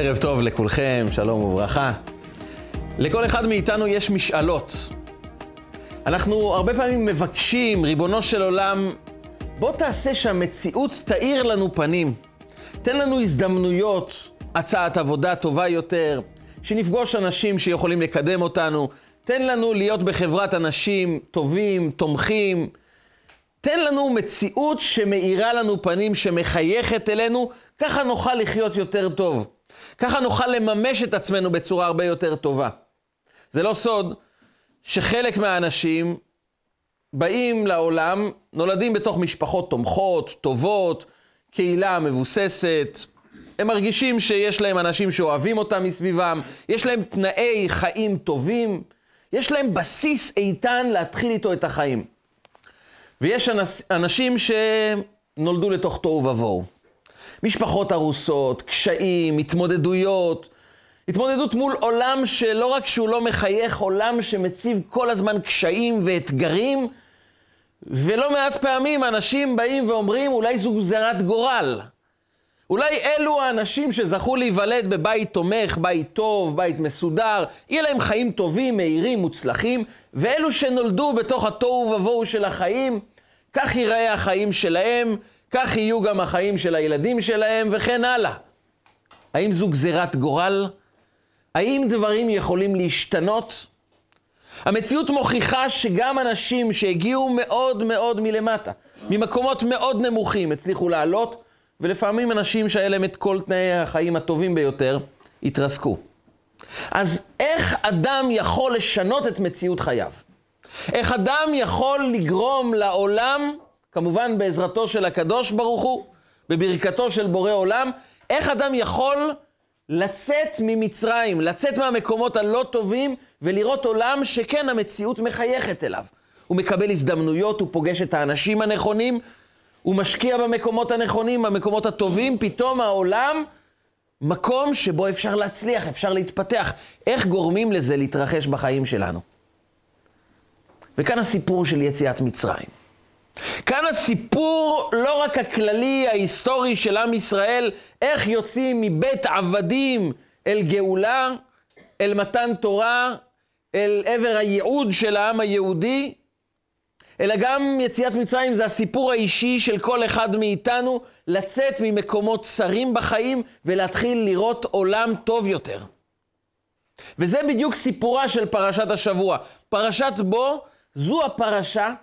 ערב טוב לכולכם, שלום וברכה. לכל אחד מאיתנו יש משאלות. אנחנו הרבה פעמים מבקשים, ריבונו של עולם, בוא תעשה שהמציאות תאיר לנו פנים. תן לנו הזדמנויות, הצעת עבודה טובה יותר, שנפגוש אנשים שיכולים לקדם אותנו. תן לנו להיות בחברת אנשים טובים, תומכים. תן לנו מציאות שמאירה לנו פנים, שמחייכת אלינו, ככה נוכל לחיות יותר טוב. ככה נוכל לממש את עצמנו בצורה הרבה יותר טובה. זה לא סוד שחלק מהאנשים באים לעולם, נולדים בתוך משפחות תומכות, טובות, קהילה מבוססת. הם מרגישים שיש להם אנשים שאוהבים אותם מסביבם, יש להם תנאי חיים טובים, יש להם בסיס איתן להתחיל איתו את החיים. ויש אנשים שנולדו לתוך תוהו ובוהו. משפחות הרוסות, קשיים, התמודדויות, התמודדות מול עולם שלא רק שהוא לא מחייך, עולם שמציב כל הזמן קשיים ואתגרים, ולא מעט פעמים אנשים באים ואומרים, אולי זו גזירת גורל. אולי אלו האנשים שזכו להיוולד בבית תומך, בית טוב, בית מסודר, יהיה להם חיים טובים, מהירים, מוצלחים, ואלו שנולדו בתוך התוהו ובוהו של החיים, כך ייראה החיים שלהם, כך יהיו גם החיים של הילדים שלהם, וכן הלאה. האם זו גזירת גורל? האם דברים יכולים להשתנות? המציאות מוכיחה שגם אנשים שהגיעו מאוד מאוד מלמטה, ממקומות מאוד נמוכים, הצליחו לעלות, ולפעמים אנשים שהיה להם את כל תנאי החיים הטובים ביותר, התרסקו. אז איך אדם יכול לשנות את מציאות חייו? איך אדם יכול לגרום לעולם, כמובן בעזרתו של הקדוש ברוך הוא, בברכתו של בורא עולם, איך אדם יכול לצאת ממצרים, לצאת מהמקומות הלא טובים ולראות עולם שכן המציאות מחייכת אליו. הוא מקבל הזדמנויות, הוא פוגש את האנשים הנכונים, הוא משקיע במקומות הנכונים, במקומות הטובים, פתאום העולם מקום שבו אפשר להצליח, אפשר להתפתח. איך גורמים לזה להתרחש בחיים שלנו? וכאן הסיפור של יציאת מצרים. כאן הסיפור לא רק הכללי, ההיסטורי של עם ישראל, איך יוצאים מבית עבדים אל גאולה, אל מתן תורה, אל עבר הייעוד של העם היהודי, אלא גם יציאת מצרים זה הסיפור האישי של כל אחד מאיתנו לצאת ממקומות צרים בחיים ולהתחיל לראות עולם טוב יותר. וזה בדיוק סיפורה של פרשת השבוע. פרשת בו זו הפרשה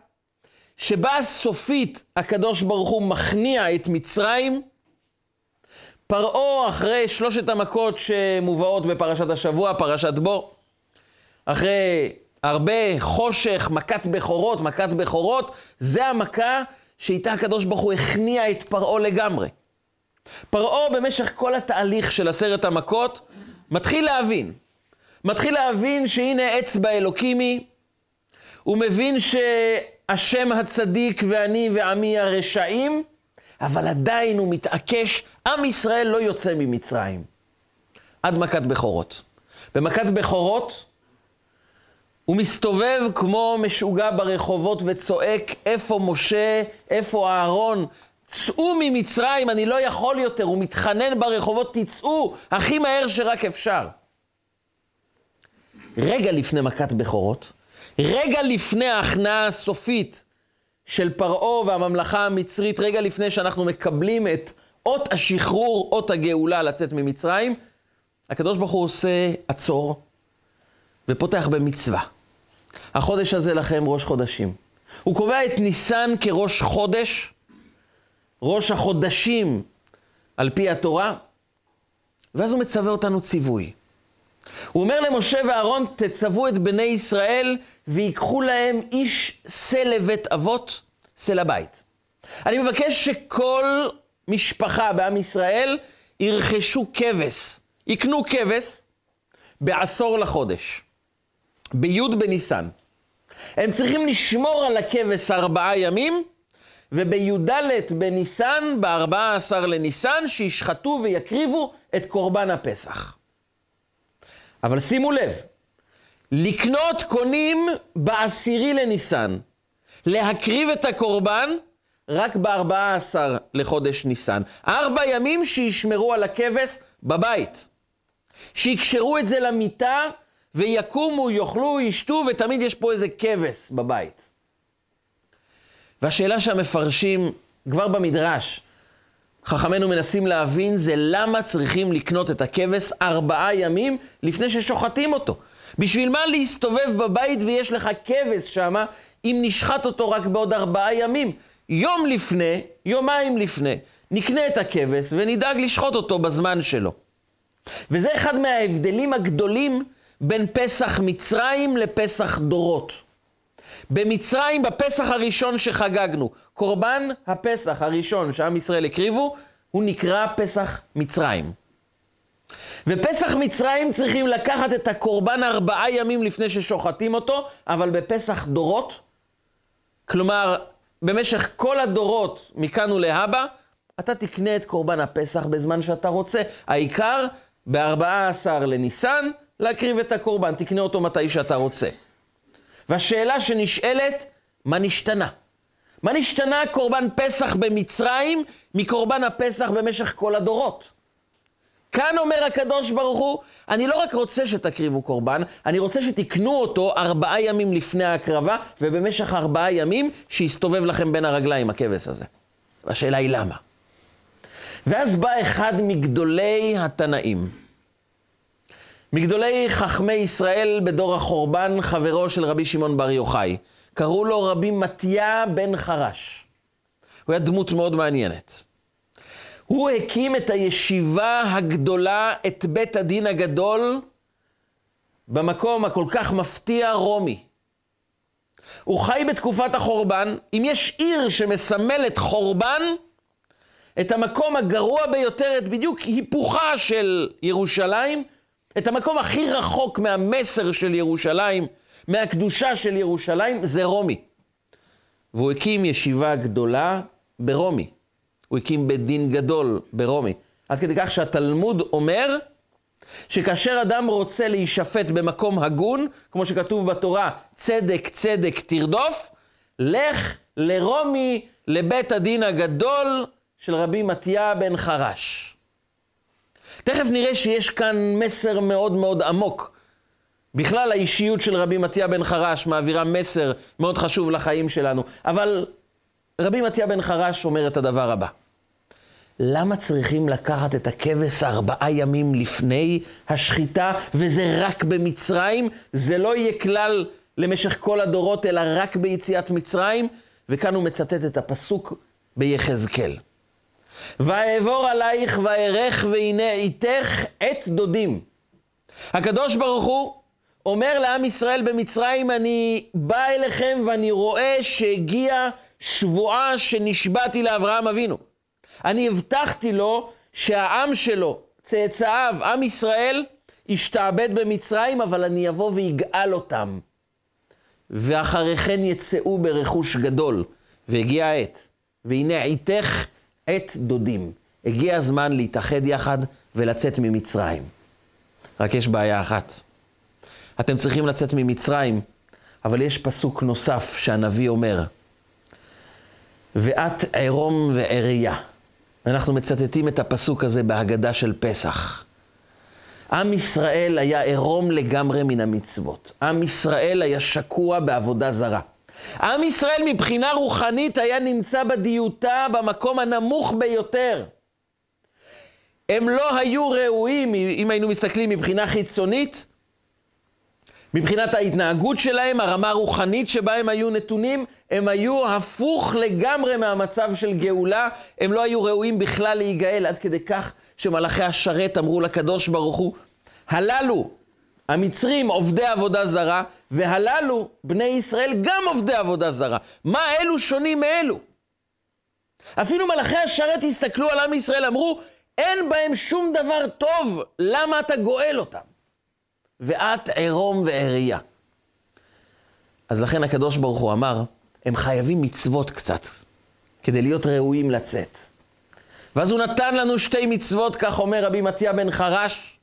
שבה סופית הקדוש ברוך הוא מכניע את מצרים. פרעה אחרי שלושת המכות שמובאות בפרשת השבוע, פרשת בו, אחרי הרבה חושך, מכת בכורות, מכת בכורות, זה המכה שאיתה הקדוש ברוך הוא הכניע את פרעה לגמרי. פרעה במשך כל התהליך של עשרת המכות מתחיל להבין. מתחיל להבין שהנה אצבע אלוקימי, הוא מבין שהשם הצדיק ואני ועמי הרשעים, אבל עדיין הוא מתעקש, עם ישראל לא יוצא ממצרים. עד מכת בכורות. במכת בכורות הוא מסתובב כמו משוגע ברחובות וצועק, איפה משה, איפה אהרון? צאו ממצרים, אני לא יכול יותר. הוא מתחנן ברחובות, תצאו, הכי מהר שרק אפשר. רגע לפני מכת בכורות, רגע לפני ההכנעה הסופית של פרעה והממלכה המצרית, רגע לפני שאנחנו מקבלים את אות השחרור, אות הגאולה לצאת ממצרים, הקדוש ברוך הוא עושה עצור ופותח במצווה. החודש הזה לכם ראש חודשים. הוא קובע את ניסן כראש חודש, ראש החודשים על פי התורה, ואז הוא מצווה אותנו ציווי. הוא אומר למשה ואהרון, תצוו את בני ישראל ויקחו להם איש שא לבית אבות, שא לבית. אני מבקש שכל משפחה בעם ישראל ירכשו כבש, יקנו כבש בעשור לחודש. בי' בניסן. הם צריכים לשמור על הכבש ארבעה ימים, ובי"ד בניסן, בארבעה עשר לניסן, שישחטו ויקריבו את קורבן הפסח. אבל שימו לב, לקנות קונים בעשירי לניסן, להקריב את הקורבן רק בארבעה עשר לחודש ניסן. ארבע ימים שישמרו על הכבש בבית. שיקשרו את זה למיטה ויקומו, יאכלו, ישתו, ותמיד יש פה איזה כבש בבית. והשאלה שהמפרשים, כבר במדרש, חכמינו מנסים להבין זה למה צריכים לקנות את הכבש ארבעה ימים לפני ששוחטים אותו. בשביל מה להסתובב בבית ויש לך כבש שמה, אם נשחט אותו רק בעוד ארבעה ימים? יום לפני, יומיים לפני, נקנה את הכבש ונדאג לשחוט אותו בזמן שלו. וזה אחד מההבדלים הגדולים בין פסח מצרים לפסח דורות. במצרים, בפסח הראשון שחגגנו, קורבן הפסח הראשון שעם ישראל הקריבו, הוא נקרא פסח מצרים. ופסח מצרים צריכים לקחת את הקורבן ארבעה ימים לפני ששוחטים אותו, אבל בפסח דורות, כלומר, במשך כל הדורות, מכאן ולהבא, אתה תקנה את קורבן הפסח בזמן שאתה רוצה. העיקר, ב-14 לניסן, להקריב את הקורבן, תקנה אותו מתי שאתה רוצה. והשאלה שנשאלת, מה נשתנה? מה נשתנה קורבן פסח במצרים מקורבן הפסח במשך כל הדורות? כאן אומר הקדוש ברוך הוא, אני לא רק רוצה שתקריבו קורבן, אני רוצה שתקנו אותו ארבעה ימים לפני ההקרבה, ובמשך ארבעה ימים שיסתובב לכם בין הרגליים הכבש הזה. והשאלה היא למה? ואז בא אחד מגדולי התנאים, מגדולי חכמי ישראל בדור החורבן, חברו של רבי שמעון בר יוחאי. קראו לו רבי מתיה בן חרש. הוא היה דמות מאוד מעניינת. הוא הקים את הישיבה הגדולה, את בית הדין הגדול, במקום הכל כך מפתיע, רומי. הוא חי בתקופת החורבן. אם יש עיר שמסמלת חורבן, את המקום הגרוע ביותר, את בדיוק היפוכה של ירושלים, את המקום הכי רחוק מהמסר של ירושלים, מהקדושה של ירושלים, זה רומי. והוא הקים ישיבה גדולה ברומי. הוא הקים בית דין גדול ברומי. עד כדי כך שהתלמוד אומר שכאשר אדם רוצה להישפט במקום הגון, כמו שכתוב בתורה, צדק צדק תרדוף, לך לרומי, לבית הדין הגדול של רבי מתיה בן חרש. תכף נראה שיש כאן מסר מאוד מאוד עמוק. בכלל האישיות של רבי מתיה בן חרש מעבירה מסר מאוד חשוב לחיים שלנו. אבל רבי מתיה בן חרש אומר את הדבר הבא: למה צריכים לקחת את הכבש ארבעה ימים לפני השחיטה, וזה רק במצרים? זה לא יהיה כלל למשך כל הדורות, אלא רק ביציאת מצרים? וכאן הוא מצטט את הפסוק ביחזקאל. ואעבור עלייך וארך והנה איתך עת דודים. הקדוש ברוך הוא אומר לעם ישראל במצרים, אני בא אליכם ואני רואה שהגיעה שבועה שנשבעתי לאברהם אבינו. אני הבטחתי לו שהעם שלו, צאצאיו, עם ישראל, ישתעבד במצרים, אבל אני אבוא ויגאל אותם. ואחרי כן יצאו ברכוש גדול. והגיעה העת. והנה עיתך עת דודים. הגיע הזמן להתאחד יחד ולצאת ממצרים. רק יש בעיה אחת. אתם צריכים לצאת ממצרים, אבל יש פסוק נוסף שהנביא אומר, ואת ערום ועריה. אנחנו מצטטים את הפסוק הזה בהגדה של פסח. עם ישראל היה ערום לגמרי מן המצוות. עם ישראל היה שקוע בעבודה זרה. עם ישראל מבחינה רוחנית היה נמצא בדיוטה במקום הנמוך ביותר. הם לא היו ראויים, אם היינו מסתכלים מבחינה חיצונית, מבחינת ההתנהגות שלהם, הרמה הרוחנית שבה הם היו נתונים, הם היו הפוך לגמרי מהמצב של גאולה, הם לא היו ראויים בכלל להיגאל, עד כדי כך שמלאכי השרת אמרו לקדוש ברוך הוא, הללו המצרים עובדי עבודה זרה, והללו, בני ישראל, גם עובדי עבודה זרה. מה אלו שונים מאלו? אפילו מלאכי השרת הסתכלו על עם ישראל, אמרו, אין בהם שום דבר טוב, למה אתה גואל אותם? ואת עירום ועריה. אז לכן הקדוש ברוך הוא אמר, הם חייבים מצוות קצת, כדי להיות ראויים לצאת. ואז הוא נתן לנו שתי מצוות, כך אומר רבי מתיה בן חרש,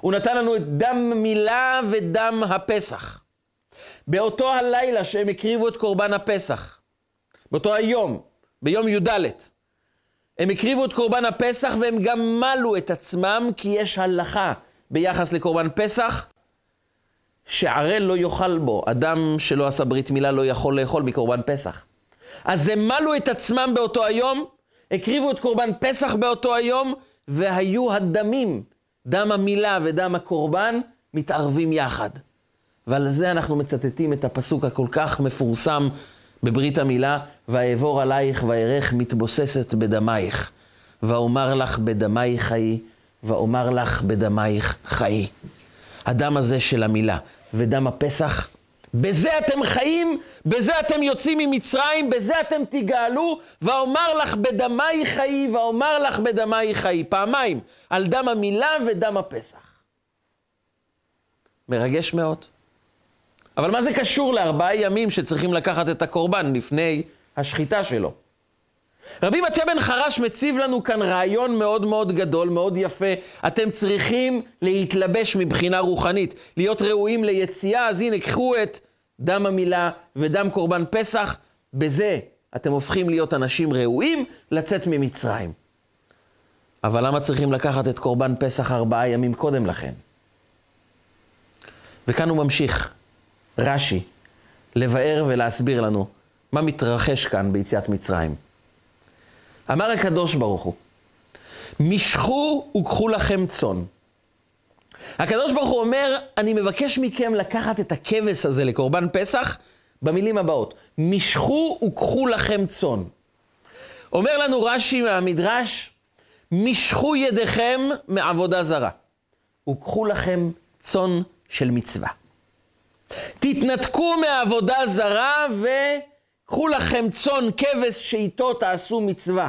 הוא נתן לנו את דם מילה ודם הפסח. באותו הלילה שהם הקריבו את קורבן הפסח, באותו היום, ביום י"ד, הם הקריבו את קורבן הפסח והם גם מלו את עצמם כי יש הלכה ביחס לקורבן פסח? שערל לא יאכל בו. אדם שלא עשה ברית מילה לא יכול לאכול מקורבן פסח. אז הם מלו את עצמם באותו היום, הקריבו את קורבן פסח באותו היום, והיו הדמים, דם המילה ודם הקורבן, מתערבים יחד. ועל זה אנחנו מצטטים את הפסוק הכל כך מפורסם בברית המילה, ואעבור עלייך וארך מתבוססת בדמייך, ואומר לך בדמייך חיי, ואומר לך בדמייך חיי. הדם הזה של המילה ודם הפסח, בזה אתם חיים, בזה אתם יוצאים ממצרים, בזה אתם תגאלו, ואומר לך בדמי חיי, ואומר לך בדמי חיי. פעמיים, על דם המילה ודם הפסח. מרגש מאוד. אבל מה זה קשור לארבעה ימים שצריכים לקחת את הקורבן לפני השחיטה שלו? רבי מתיה בן חרש מציב לנו כאן רעיון מאוד מאוד גדול, מאוד יפה. אתם צריכים להתלבש מבחינה רוחנית, להיות ראויים ליציאה, אז הנה, קחו את דם המילה ודם קורבן פסח, בזה אתם הופכים להיות אנשים ראויים לצאת ממצרים. אבל למה צריכים לקחת את קורבן פסח ארבעה ימים קודם לכן? וכאן הוא ממשיך, רש"י, לבאר ולהסביר לנו מה מתרחש כאן ביציאת מצרים. אמר הקדוש ברוך הוא, משכו וקחו לכם צאן. הקדוש ברוך הוא אומר, אני מבקש מכם לקחת את הכבש הזה לקורבן פסח במילים הבאות, משכו וקחו לכם צאן. אומר לנו רש"י מהמדרש, משכו ידיכם מעבודה זרה, וקחו לכם צאן של מצווה. תתנתקו מעבודה זרה וקחו לכם צאן כבש שאיתו תעשו מצווה.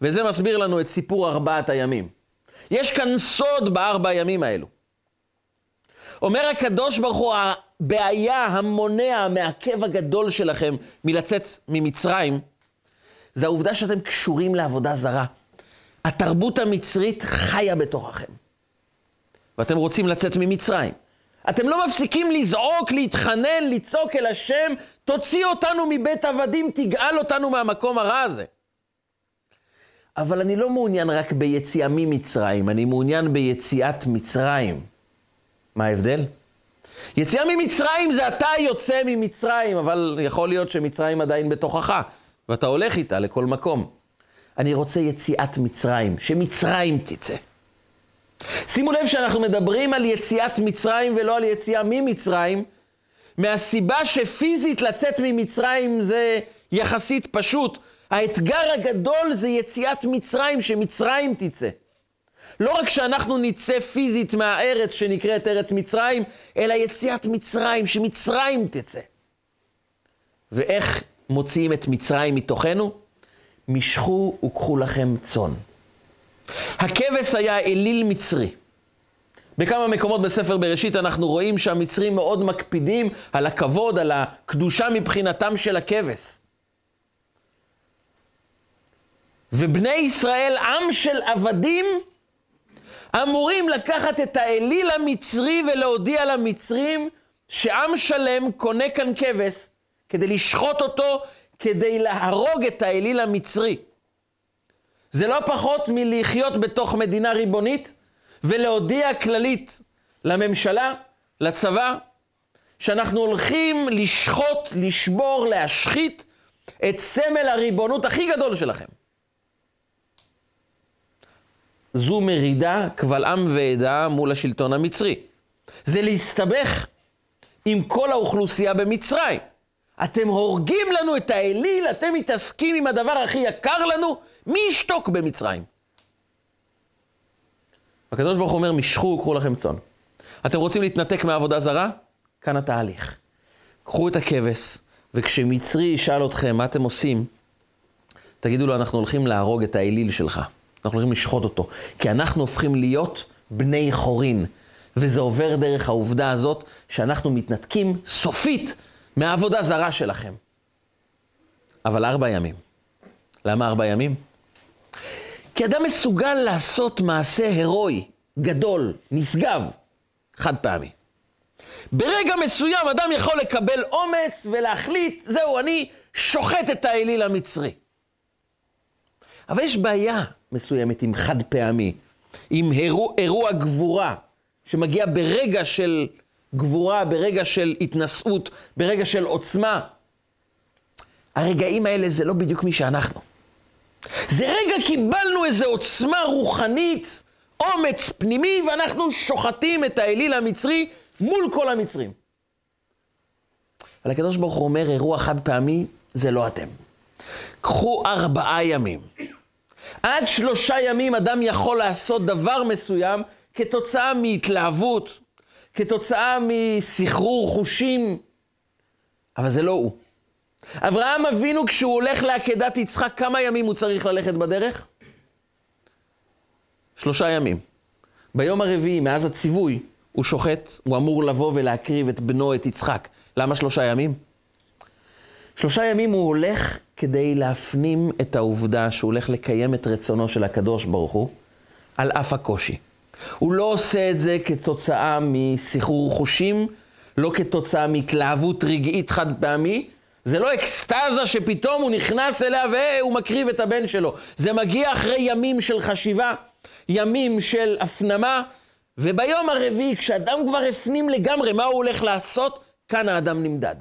וזה מסביר לנו את סיפור ארבעת הימים. יש כאן סוד בארבע הימים האלו. אומר הקדוש ברוך הוא, הבעיה, המונע, המעכב הגדול שלכם מלצאת ממצרים, זה העובדה שאתם קשורים לעבודה זרה. התרבות המצרית חיה בתוככם. ואתם רוצים לצאת ממצרים. אתם לא מפסיקים לזעוק, להתחנן, לצעוק אל השם, תוציא אותנו מבית עבדים, תגאל אותנו מהמקום הרע הזה. אבל אני לא מעוניין רק ביציאה ממצרים, אני מעוניין ביציאת מצרים. מה ההבדל? יציאה ממצרים זה אתה יוצא ממצרים, אבל יכול להיות שמצרים עדיין בתוכך, ואתה הולך איתה לכל מקום. אני רוצה יציאת מצרים, שמצרים תצא. שימו לב שאנחנו מדברים על יציאת מצרים ולא על יציאה ממצרים, מהסיבה שפיזית לצאת ממצרים זה יחסית פשוט. האתגר הגדול זה יציאת מצרים, שמצרים תצא. לא רק שאנחנו נצא פיזית מהארץ שנקראת ארץ מצרים, אלא יציאת מצרים, שמצרים תצא. ואיך מוציאים את מצרים מתוכנו? משכו וקחו לכם צאן. הכבש היה אליל מצרי. בכמה מקומות בספר בראשית אנחנו רואים שהמצרים מאוד מקפידים על הכבוד, על הקדושה מבחינתם של הכבש. ובני ישראל, עם של עבדים, אמורים לקחת את האליל המצרי ולהודיע למצרים שעם שלם קונה כאן כבש כדי לשחוט אותו, כדי להרוג את האליל המצרי. זה לא פחות מלחיות בתוך מדינה ריבונית ולהודיע כללית לממשלה, לצבא, שאנחנו הולכים לשחוט, לשבור, להשחית את סמל הריבונות הכי גדול שלכם. זו מרידה קבל עם ועדה מול השלטון המצרי. זה להסתבך עם כל האוכלוסייה במצרים. אתם הורגים לנו את האליל, אתם מתעסקים עם הדבר הכי יקר לנו, מי ישתוק במצרים? הקדוש ברוך הוא אומר, משכו, קחו לכם צאן. אתם רוצים להתנתק מהעבודה זרה? כאן התהליך. קחו את הכבש, וכשמצרי ישאל אתכם מה אתם עושים, תגידו לו, אנחנו הולכים להרוג את האליל שלך. אנחנו הולכים לשחוט אותו. כי אנחנו הופכים להיות בני חורין. וזה עובר דרך העובדה הזאת שאנחנו מתנתקים סופית מהעבודה זרה שלכם. אבל ארבע ימים. למה ארבע ימים? כי אדם מסוגל לעשות מעשה הירואי, גדול, נשגב, חד פעמי. ברגע מסוים אדם יכול לקבל אומץ ולהחליט, זהו, אני שוחט את האליל המצרי. אבל יש בעיה מסוימת עם חד פעמי. עם אירוע, אירוע גבורה, שמגיע ברגע של גבורה, ברגע של התנשאות, ברגע של עוצמה. הרגעים האלה זה לא בדיוק מי שאנחנו. זה רגע קיבלנו איזו עוצמה רוחנית, אומץ פנימי, ואנחנו שוחטים את האליל המצרי מול כל המצרים. אבל הקדוש ברוך הוא אומר, אירוע חד פעמי זה לא אתם. קחו ארבעה ימים. עד שלושה ימים אדם יכול לעשות דבר מסוים כתוצאה מהתלהבות, כתוצאה מסחרור חושים, אבל זה לא הוא. אברהם אבינו, כשהוא הולך לעקדת יצחק, כמה ימים הוא צריך ללכת בדרך? שלושה ימים. ביום הרביעי, מאז הציווי, הוא שוחט, הוא אמור לבוא ולהקריב את בנו, את יצחק. למה שלושה ימים? שלושה ימים הוא הולך כדי להפנים את העובדה שהוא הולך לקיים את רצונו של הקדוש ברוך הוא, על אף הקושי. הוא לא עושה את זה כתוצאה מסחרור חושים, לא כתוצאה מהתלהבות רגעית חד פעמי, זה לא אקסטזה שפתאום הוא נכנס אליה והוא מקריב את הבן שלו. זה מגיע אחרי ימים של חשיבה, ימים של הפנמה, וביום הרביעי, כשאדם כבר הפנים לגמרי מה הוא הולך לעשות, כאן האדם נמדד.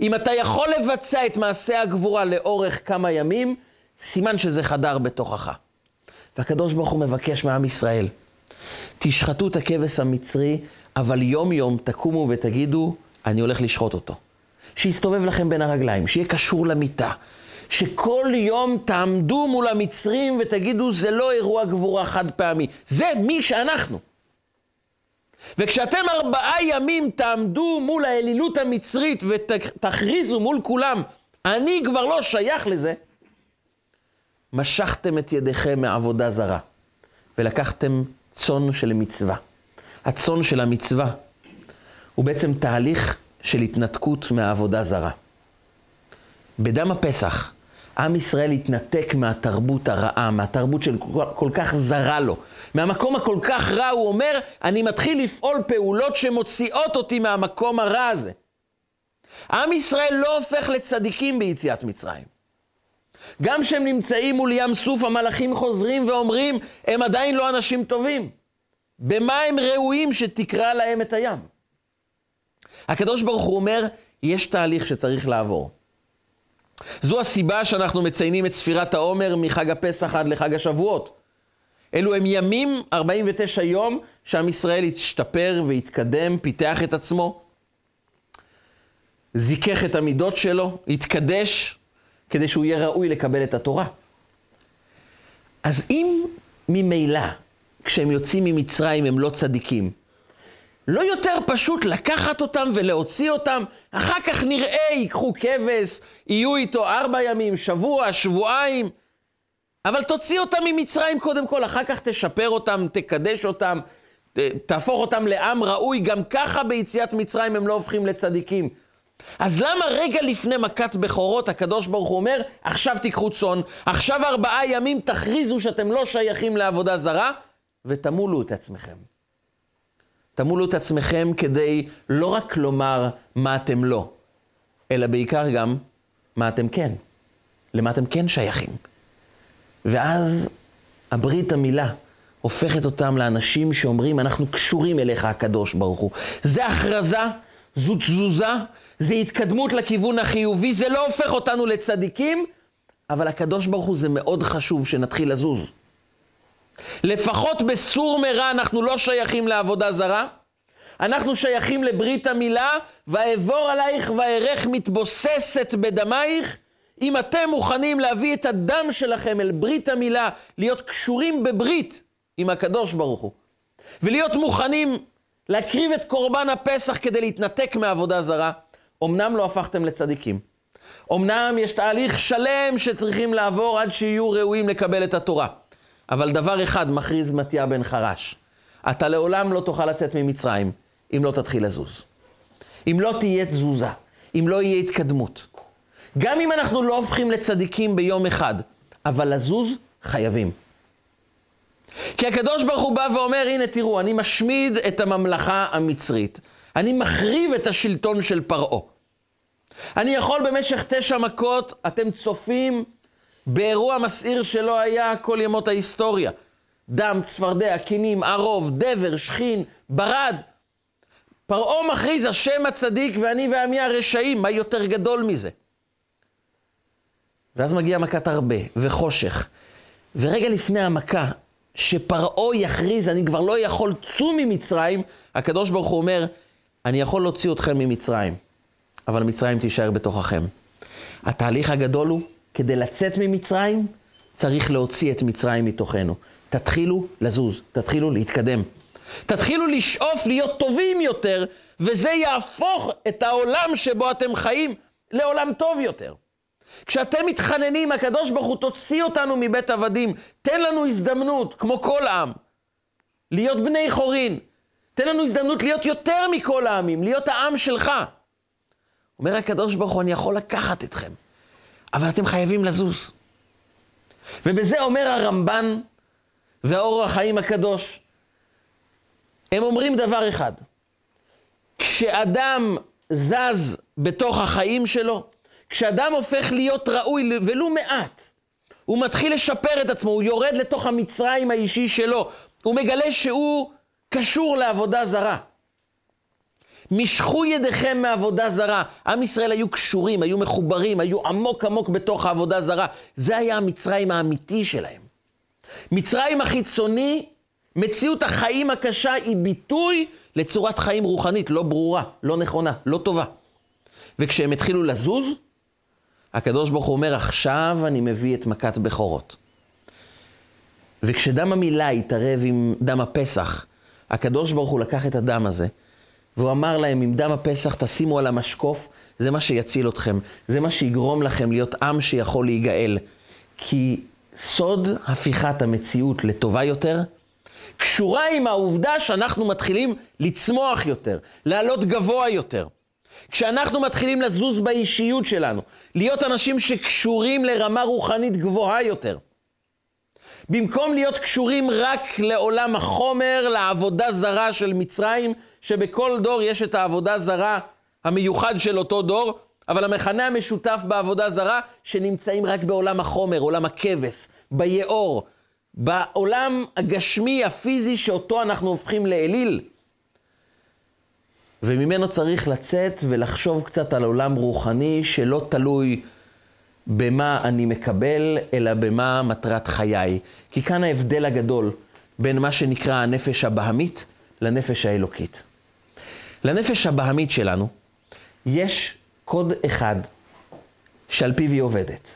אם אתה יכול לבצע את מעשה הגבורה לאורך כמה ימים, סימן שזה חדר בתוכך. והקדוש ברוך הוא מבקש מעם ישראל, תשחטו את הכבש המצרי, אבל יום יום תקומו ותגידו, אני הולך לשחוט אותו. שיסתובב לכם בין הרגליים, שיהיה קשור למיטה. שכל יום תעמדו מול המצרים ותגידו, זה לא אירוע גבורה חד פעמי, זה מי שאנחנו. וכשאתם ארבעה ימים תעמדו מול האלילות המצרית ותכריזו מול כולם, אני כבר לא שייך לזה, משכתם את ידיכם מעבודה זרה ולקחתם צאן של מצווה. הצאן של המצווה הוא בעצם תהליך של התנתקות מהעבודה זרה. בדם הפסח, עם ישראל התנתק מהתרבות הרעה, מהתרבות של כל, כך זרה לו. מהמקום הכל כך רע, הוא אומר, אני מתחיל לפעול פעולות שמוציאות אותי מהמקום הרע הזה. עם ישראל לא הופך לצדיקים ביציאת מצרים. גם כשהם נמצאים מול ים סוף, המלאכים חוזרים ואומרים, הם עדיין לא אנשים טובים. במה הם ראויים שתקרא להם את הים? הקדוש ברוך הוא אומר, יש תהליך שצריך לעבור. זו הסיבה שאנחנו מציינים את ספירת העומר מחג הפסח עד לחג השבועות. אלו הם ימים, 49 יום, שעם ישראל השתפר והתקדם, פיתח את עצמו, זיכך את המידות שלו, התקדש, כדי שהוא יהיה ראוי לקבל את התורה. אז אם ממילא, כשהם יוצאים ממצרים הם לא צדיקים, לא יותר פשוט לקחת אותם ולהוציא אותם, אחר כך נראה, ייקחו כבש, יהיו איתו ארבע ימים, שבוע, שבועיים, אבל תוציא אותם ממצרים קודם כל, אחר כך תשפר אותם, תקדש אותם, תהפוך אותם לעם ראוי, גם ככה ביציאת מצרים הם לא הופכים לצדיקים. אז למה רגע לפני מכת בכורות הקדוש ברוך הוא אומר, עכשיו תיקחו צאן, עכשיו ארבעה ימים תכריזו שאתם לא שייכים לעבודה זרה, ותמולו את עצמכם. תמולו את עצמכם כדי לא רק לומר מה אתם לא, אלא בעיקר גם מה אתם כן, למה אתם כן שייכים. ואז הברית המילה הופכת אותם לאנשים שאומרים, אנחנו קשורים אליך הקדוש ברוך הוא. זה הכרזה, זו תזוזה, זה התקדמות לכיוון החיובי, זה לא הופך אותנו לצדיקים, אבל הקדוש ברוך הוא זה מאוד חשוב שנתחיל לזוז. לפחות בסור מרע אנחנו לא שייכים לעבודה זרה, אנחנו שייכים לברית המילה, ואעבור עלייך ואערך מתבוססת בדמייך. אם אתם מוכנים להביא את הדם שלכם אל ברית המילה, להיות קשורים בברית עם הקדוש ברוך הוא, ולהיות מוכנים להקריב את קורבן הפסח כדי להתנתק מעבודה זרה, אמנם לא הפכתם לצדיקים. אמנם יש תהליך שלם שצריכים לעבור עד שיהיו ראויים לקבל את התורה. אבל דבר אחד מכריז מתיה בן חרש, אתה לעולם לא תוכל לצאת ממצרים אם לא תתחיל לזוז. אם לא תהיה תזוזה, אם לא יהיה התקדמות. גם אם אנחנו לא הופכים לצדיקים ביום אחד, אבל לזוז חייבים. כי הקדוש ברוך הוא בא ואומר, הנה תראו, אני משמיד את הממלכה המצרית. אני מחריב את השלטון של פרעה. אני יכול במשך תשע מכות, אתם צופים באירוע מסעיר שלא היה כל ימות ההיסטוריה. דם, צפרדע, קינים, ערוב, דבר, שכין, ברד. פרעה מכריז, השם הצדיק ואני ועמי הרשעים, מה יותר גדול מזה? ואז מגיעה מכת הרבה וחושך. ורגע לפני המכה, שפרעה יכריז, אני כבר לא יכול, צאו ממצרים, הקדוש ברוך הוא אומר, אני יכול להוציא אתכם ממצרים, אבל מצרים תישאר בתוככם. התהליך הגדול הוא, כדי לצאת ממצרים, צריך להוציא את מצרים מתוכנו. תתחילו לזוז, תתחילו להתקדם. תתחילו לשאוף להיות טובים יותר, וזה יהפוך את העולם שבו אתם חיים לעולם טוב יותר. כשאתם מתחננים, הקדוש ברוך הוא תוציא אותנו מבית עבדים, תן לנו הזדמנות, כמו כל עם, להיות בני חורין. תן לנו הזדמנות להיות יותר מכל העמים, להיות העם שלך. אומר הקדוש ברוך הוא, אני יכול לקחת אתכם, אבל אתם חייבים לזוז. ובזה אומר הרמב"ן והאור החיים הקדוש, הם אומרים דבר אחד, כשאדם זז בתוך החיים שלו, כשאדם הופך להיות ראוי ולו מעט, הוא מתחיל לשפר את עצמו, הוא יורד לתוך המצרים האישי שלו, הוא מגלה שהוא קשור לעבודה זרה. משכו ידיכם מעבודה זרה. עם ישראל היו קשורים, היו מחוברים, היו עמוק עמוק בתוך העבודה זרה. זה היה המצרים האמיתי שלהם. מצרים החיצוני, מציאות החיים הקשה היא ביטוי לצורת חיים רוחנית לא ברורה, לא נכונה, לא טובה. וכשהם התחילו לזוז, הקדוש ברוך הוא אומר, עכשיו אני מביא את מכת בכורות. וכשדם המילה התערב עם דם הפסח, הקדוש ברוך הוא לקח את הדם הזה, והוא אמר להם, עם דם הפסח תשימו על המשקוף, זה מה שיציל אתכם. זה מה שיגרום לכם להיות עם שיכול להיגאל. כי סוד הפיכת המציאות לטובה יותר, קשורה עם העובדה שאנחנו מתחילים לצמוח יותר, לעלות גבוה יותר. כשאנחנו מתחילים לזוז באישיות שלנו, להיות אנשים שקשורים לרמה רוחנית גבוהה יותר. במקום להיות קשורים רק לעולם החומר, לעבודה זרה של מצרים, שבכל דור יש את העבודה זרה המיוחד של אותו דור, אבל המכנה המשותף בעבודה זרה, שנמצאים רק בעולם החומר, עולם הכבש, ביאור, בעולם הגשמי, הפיזי, שאותו אנחנו הופכים לאליל. וממנו צריך לצאת ולחשוב קצת על עולם רוחני שלא תלוי במה אני מקבל, אלא במה מטרת חיי. כי כאן ההבדל הגדול בין מה שנקרא הנפש הבהמית לנפש האלוקית. לנפש הבהמית שלנו יש קוד אחד שעל פיו היא עובדת.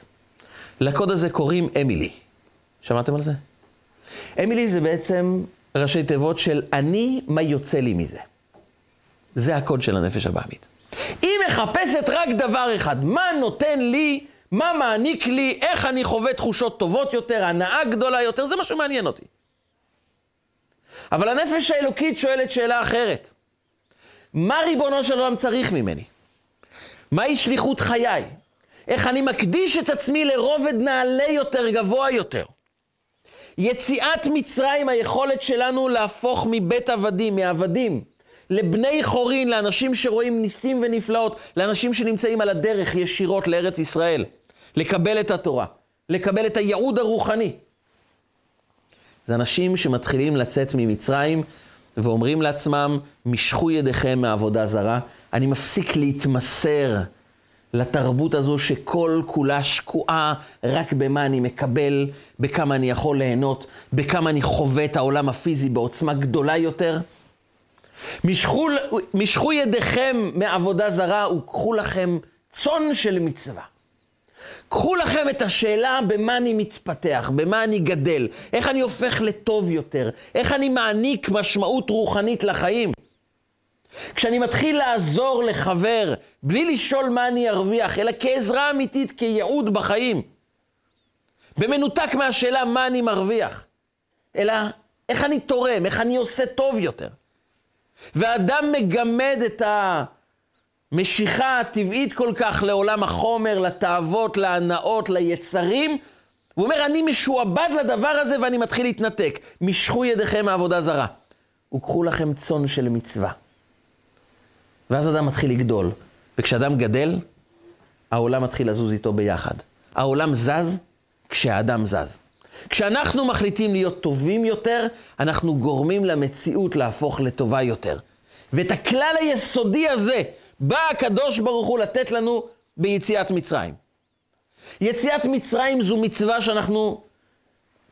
לקוד הזה קוראים אמילי. שמעתם על זה? אמילי זה בעצם ראשי תיבות של אני, מה יוצא לי מזה. זה הקוד של הנפש הבעמית. היא מחפשת רק דבר אחד, מה נותן לי, מה מעניק לי, איך אני חווה תחושות טובות יותר, הנאה גדולה יותר, זה מה שמעניין אותי. אבל הנפש האלוקית שואלת שאלה אחרת. מה ריבונו של עולם צריך ממני? מהי שליחות חיי? איך אני מקדיש את עצמי לרובד נעלה יותר, גבוה יותר? יציאת מצרים, היכולת שלנו להפוך מבית עבדים, מעבדים, לבני חורין, לאנשים שרואים ניסים ונפלאות, לאנשים שנמצאים על הדרך ישירות לארץ ישראל, לקבל את התורה, לקבל את הייעוד הרוחני. זה אנשים שמתחילים לצאת ממצרים ואומרים לעצמם, משכו ידיכם מעבודה זרה, אני מפסיק להתמסר לתרבות הזו שכל כולה שקועה רק במה אני מקבל, בכמה אני יכול ליהנות, בכמה אני חווה את העולם הפיזי בעוצמה גדולה יותר. משכו, משכו ידיכם מעבודה זרה וקחו לכם צאן של מצווה. קחו לכם את השאלה במה אני מתפתח, במה אני גדל, איך אני הופך לטוב יותר, איך אני מעניק משמעות רוחנית לחיים. כשאני מתחיל לעזור לחבר, בלי לשאול מה אני ארוויח, אלא כעזרה אמיתית, כייעוד בחיים, במנותק מהשאלה מה אני מרוויח, אלא איך אני תורם, איך אני עושה טוב יותר. ואדם מגמד את המשיכה הטבעית כל כך לעולם החומר, לתאוות, להנאות, ליצרים. הוא אומר, אני משועבד לדבר הזה ואני מתחיל להתנתק. משכו ידיכם מעבודה זרה. וקחו לכם צאן של מצווה. ואז אדם מתחיל לגדול. וכשאדם גדל, העולם מתחיל לזוז איתו ביחד. העולם זז כשהאדם זז. כשאנחנו מחליטים להיות טובים יותר, אנחנו גורמים למציאות להפוך לטובה יותר. ואת הכלל היסודי הזה בא הקדוש ברוך הוא לתת לנו ביציאת מצרים. יציאת מצרים זו מצווה שאנחנו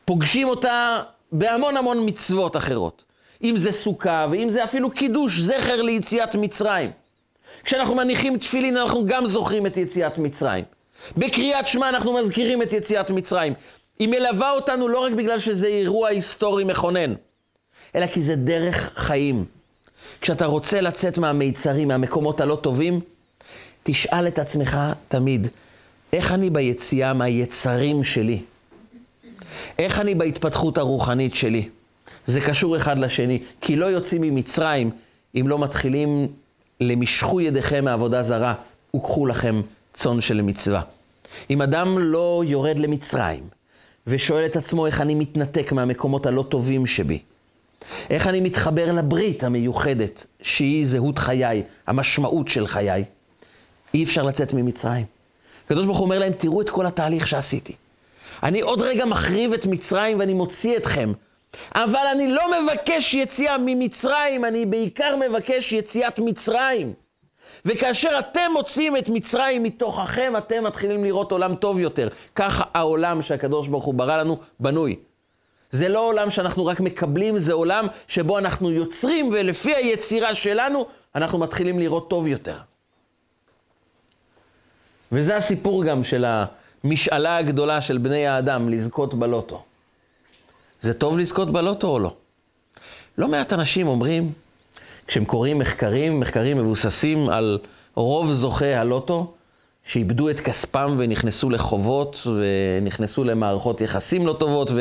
פוגשים אותה בהמון המון מצוות אחרות. אם זה סוכה, ואם זה אפילו קידוש, זכר ליציאת מצרים. כשאנחנו מניחים תפילין, אנחנו גם זוכרים את יציאת מצרים. בקריאת שמע אנחנו מזכירים את יציאת מצרים. היא מלווה אותנו לא רק בגלל שזה אירוע היסטורי מכונן, אלא כי זה דרך חיים. כשאתה רוצה לצאת מהמיצרים, מהמקומות הלא טובים, תשאל את עצמך תמיד, איך אני ביציאה מהיצרים שלי? איך אני בהתפתחות הרוחנית שלי? זה קשור אחד לשני, כי לא יוצאים ממצרים אם לא מתחילים למשכו ידיכם מעבודה זרה, וקחו לכם צאן של מצווה. אם אדם לא יורד למצרים ושואל את עצמו איך אני מתנתק מהמקומות הלא טובים שבי, איך אני מתחבר לברית המיוחדת, שהיא זהות חיי, המשמעות של חיי, אי אפשר לצאת ממצרים. הקדוש ברוך הוא אומר להם, תראו את כל התהליך שעשיתי. אני עוד רגע מחריב את מצרים ואני מוציא אתכם. אבל אני לא מבקש יציאה ממצרים, אני בעיקר מבקש יציאת מצרים. וכאשר אתם מוציאים את מצרים מתוככם, אתם מתחילים לראות עולם טוב יותר. כך העולם שהקדוש ברוך הוא ברא לנו בנוי. זה לא עולם שאנחנו רק מקבלים, זה עולם שבו אנחנו יוצרים, ולפי היצירה שלנו, אנחנו מתחילים לראות טוב יותר. וזה הסיפור גם של המשאלה הגדולה של בני האדם, לזכות בלוטו. זה טוב לזכות בלוטו או לא? לא מעט אנשים אומרים, כשהם קוראים מחקרים, מחקרים מבוססים על רוב זוכי הלוטו, שאיבדו את כספם ונכנסו לחובות ונכנסו למערכות יחסים לא טובות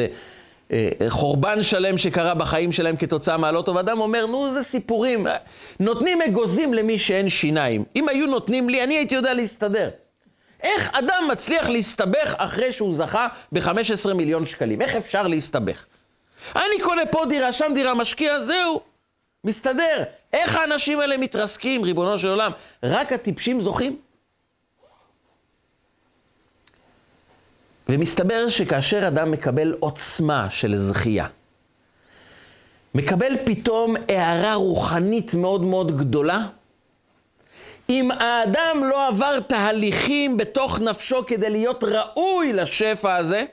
וחורבן שלם שקרה בחיים שלהם כתוצאה מהלוטו, ואדם אומר, נו, זה סיפורים. נותנים אגוזים למי שאין שיניים. אם היו נותנים לי, אני הייתי יודע להסתדר. איך אדם מצליח להסתבך אחרי שהוא זכה ב-15 מיליון שקלים? איך אפשר להסתבך? אני קונה פה דירה, שם דירה, משקיע, זהו, מסתדר. איך האנשים האלה מתרסקים, ריבונו של עולם? רק הטיפשים זוכים? ומסתבר שכאשר אדם מקבל עוצמה של זכייה, מקבל פתאום הערה רוחנית מאוד מאוד גדולה, אם האדם לא עבר תהליכים בתוך נפשו כדי להיות ראוי לשפע הזה,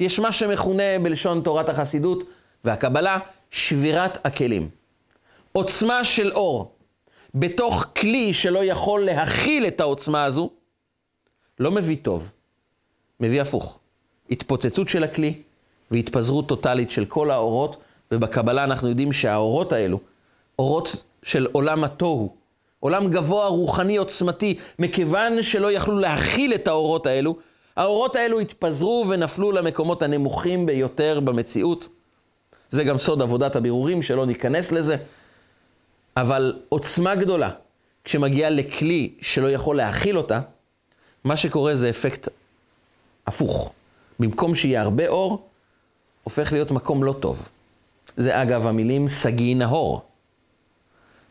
יש מה שמכונה בלשון תורת החסידות והקבלה שבירת הכלים. עוצמה של אור בתוך כלי שלא יכול להכיל את העוצמה הזו, לא מביא טוב, מביא הפוך. התפוצצות של הכלי והתפזרות טוטאלית של כל האורות, ובקבלה אנחנו יודעים שהאורות האלו, אורות של עולם התוהו, עולם גבוה, רוחני, עוצמתי, מכיוון שלא יכלו להכיל את האורות האלו, האורות האלו התפזרו ונפלו למקומות הנמוכים ביותר במציאות. זה גם סוד עבודת הבירורים, שלא ניכנס לזה. אבל עוצמה גדולה, כשמגיעה לכלי שלא יכול להכיל אותה, מה שקורה זה אפקט הפוך. במקום שיהיה הרבה אור, הופך להיות מקום לא טוב. זה אגב המילים סגי נהור.